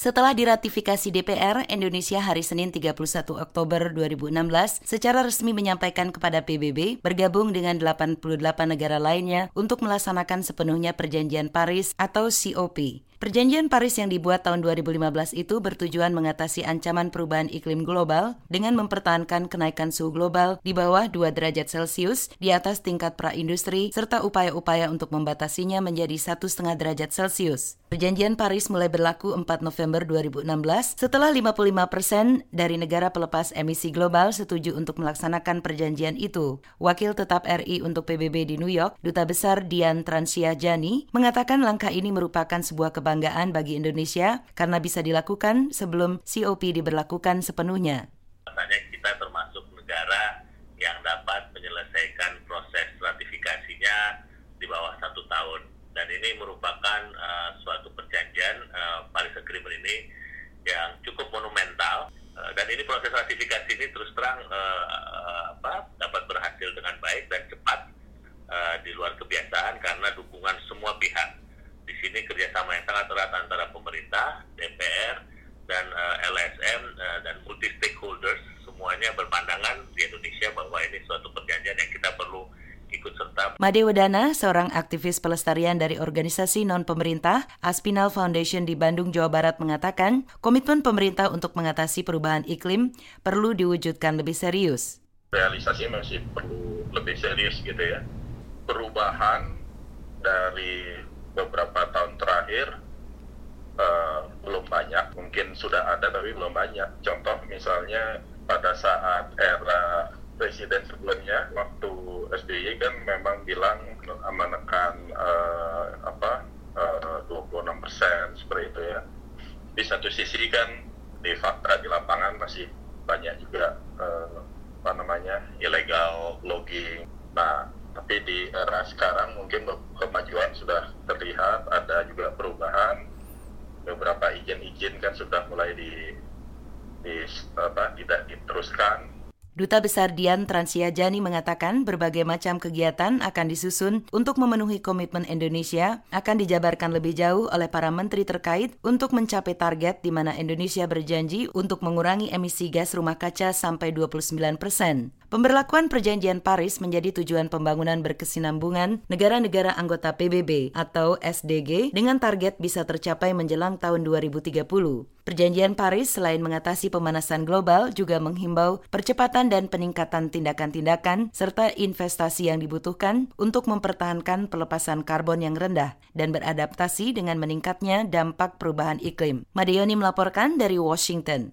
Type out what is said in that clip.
Setelah diratifikasi DPR, Indonesia hari Senin 31 Oktober 2016 secara resmi menyampaikan kepada PBB bergabung dengan 88 negara lainnya untuk melaksanakan sepenuhnya perjanjian Paris atau COP. Perjanjian Paris yang dibuat tahun 2015 itu bertujuan mengatasi ancaman perubahan iklim global dengan mempertahankan kenaikan suhu global di bawah 2 derajat Celcius di atas tingkat praindustri serta upaya-upaya untuk membatasinya menjadi 1,5 derajat Celcius. Perjanjian Paris mulai berlaku 4 November 2016 setelah 55 persen dari negara pelepas emisi global setuju untuk melaksanakan perjanjian itu. Wakil tetap RI untuk PBB di New York, Duta Besar Dian Transia Jani, mengatakan langkah ini merupakan sebuah kebanggaan bagi Indonesia karena bisa dilakukan sebelum COP diberlakukan sepenuhnya. Katanya kita termasuk negara yang dapat menyelesaikan proses ratifikasinya di bawah satu tahun. Dan ini merupakan uh, suatu perjanjian uh, Paris Agreement ini yang cukup monumental. Uh, dan ini proses ratifikasi ini terus terang uh, uh, apa, dapat berhasil dengan baik dan cepat di luar kebiasaan karena dukungan semua pihak sini kerjasama yang sangat erat antara pemerintah, DPR, dan eh, LSM eh, dan multi stakeholders semuanya berpandangan di Indonesia bahwa ini suatu perjanjian yang kita perlu ikut serta. Made Wedana, seorang aktivis pelestarian dari organisasi non-pemerintah Aspinal Foundation di Bandung, Jawa Barat mengatakan, komitmen pemerintah untuk mengatasi perubahan iklim perlu diwujudkan lebih serius. Realisasi masih perlu lebih serius gitu ya. Perubahan dari beberapa tahun terakhir uh, belum banyak, mungkin sudah ada tapi belum banyak. Contoh misalnya pada saat era presiden sebelumnya waktu SBY kan memang bilang menekan uh, apa uh, 26 persen seperti itu ya. Di satu sisi kan di fakta di lapangan masih banyak juga uh, apa namanya ilegal logging. Nah tapi di era sekarang mungkin kemajuan sudah terlihat ada juga perubahan beberapa izin-izin kan sudah mulai di, di apa tidak diteruskan Duta Besar Dian Transiajani mengatakan berbagai macam kegiatan akan disusun untuk memenuhi komitmen Indonesia akan dijabarkan lebih jauh oleh para menteri terkait untuk mencapai target di mana Indonesia berjanji untuk mengurangi emisi gas rumah kaca sampai 29 persen. Pemberlakuan Perjanjian Paris menjadi tujuan pembangunan berkesinambungan negara-negara anggota PBB atau SDG dengan target bisa tercapai menjelang tahun 2030. Perjanjian Paris selain mengatasi pemanasan global juga menghimbau percepatan dan peningkatan tindakan-tindakan serta investasi yang dibutuhkan untuk mempertahankan pelepasan karbon yang rendah dan beradaptasi dengan meningkatnya dampak perubahan iklim. Madeoni melaporkan dari Washington.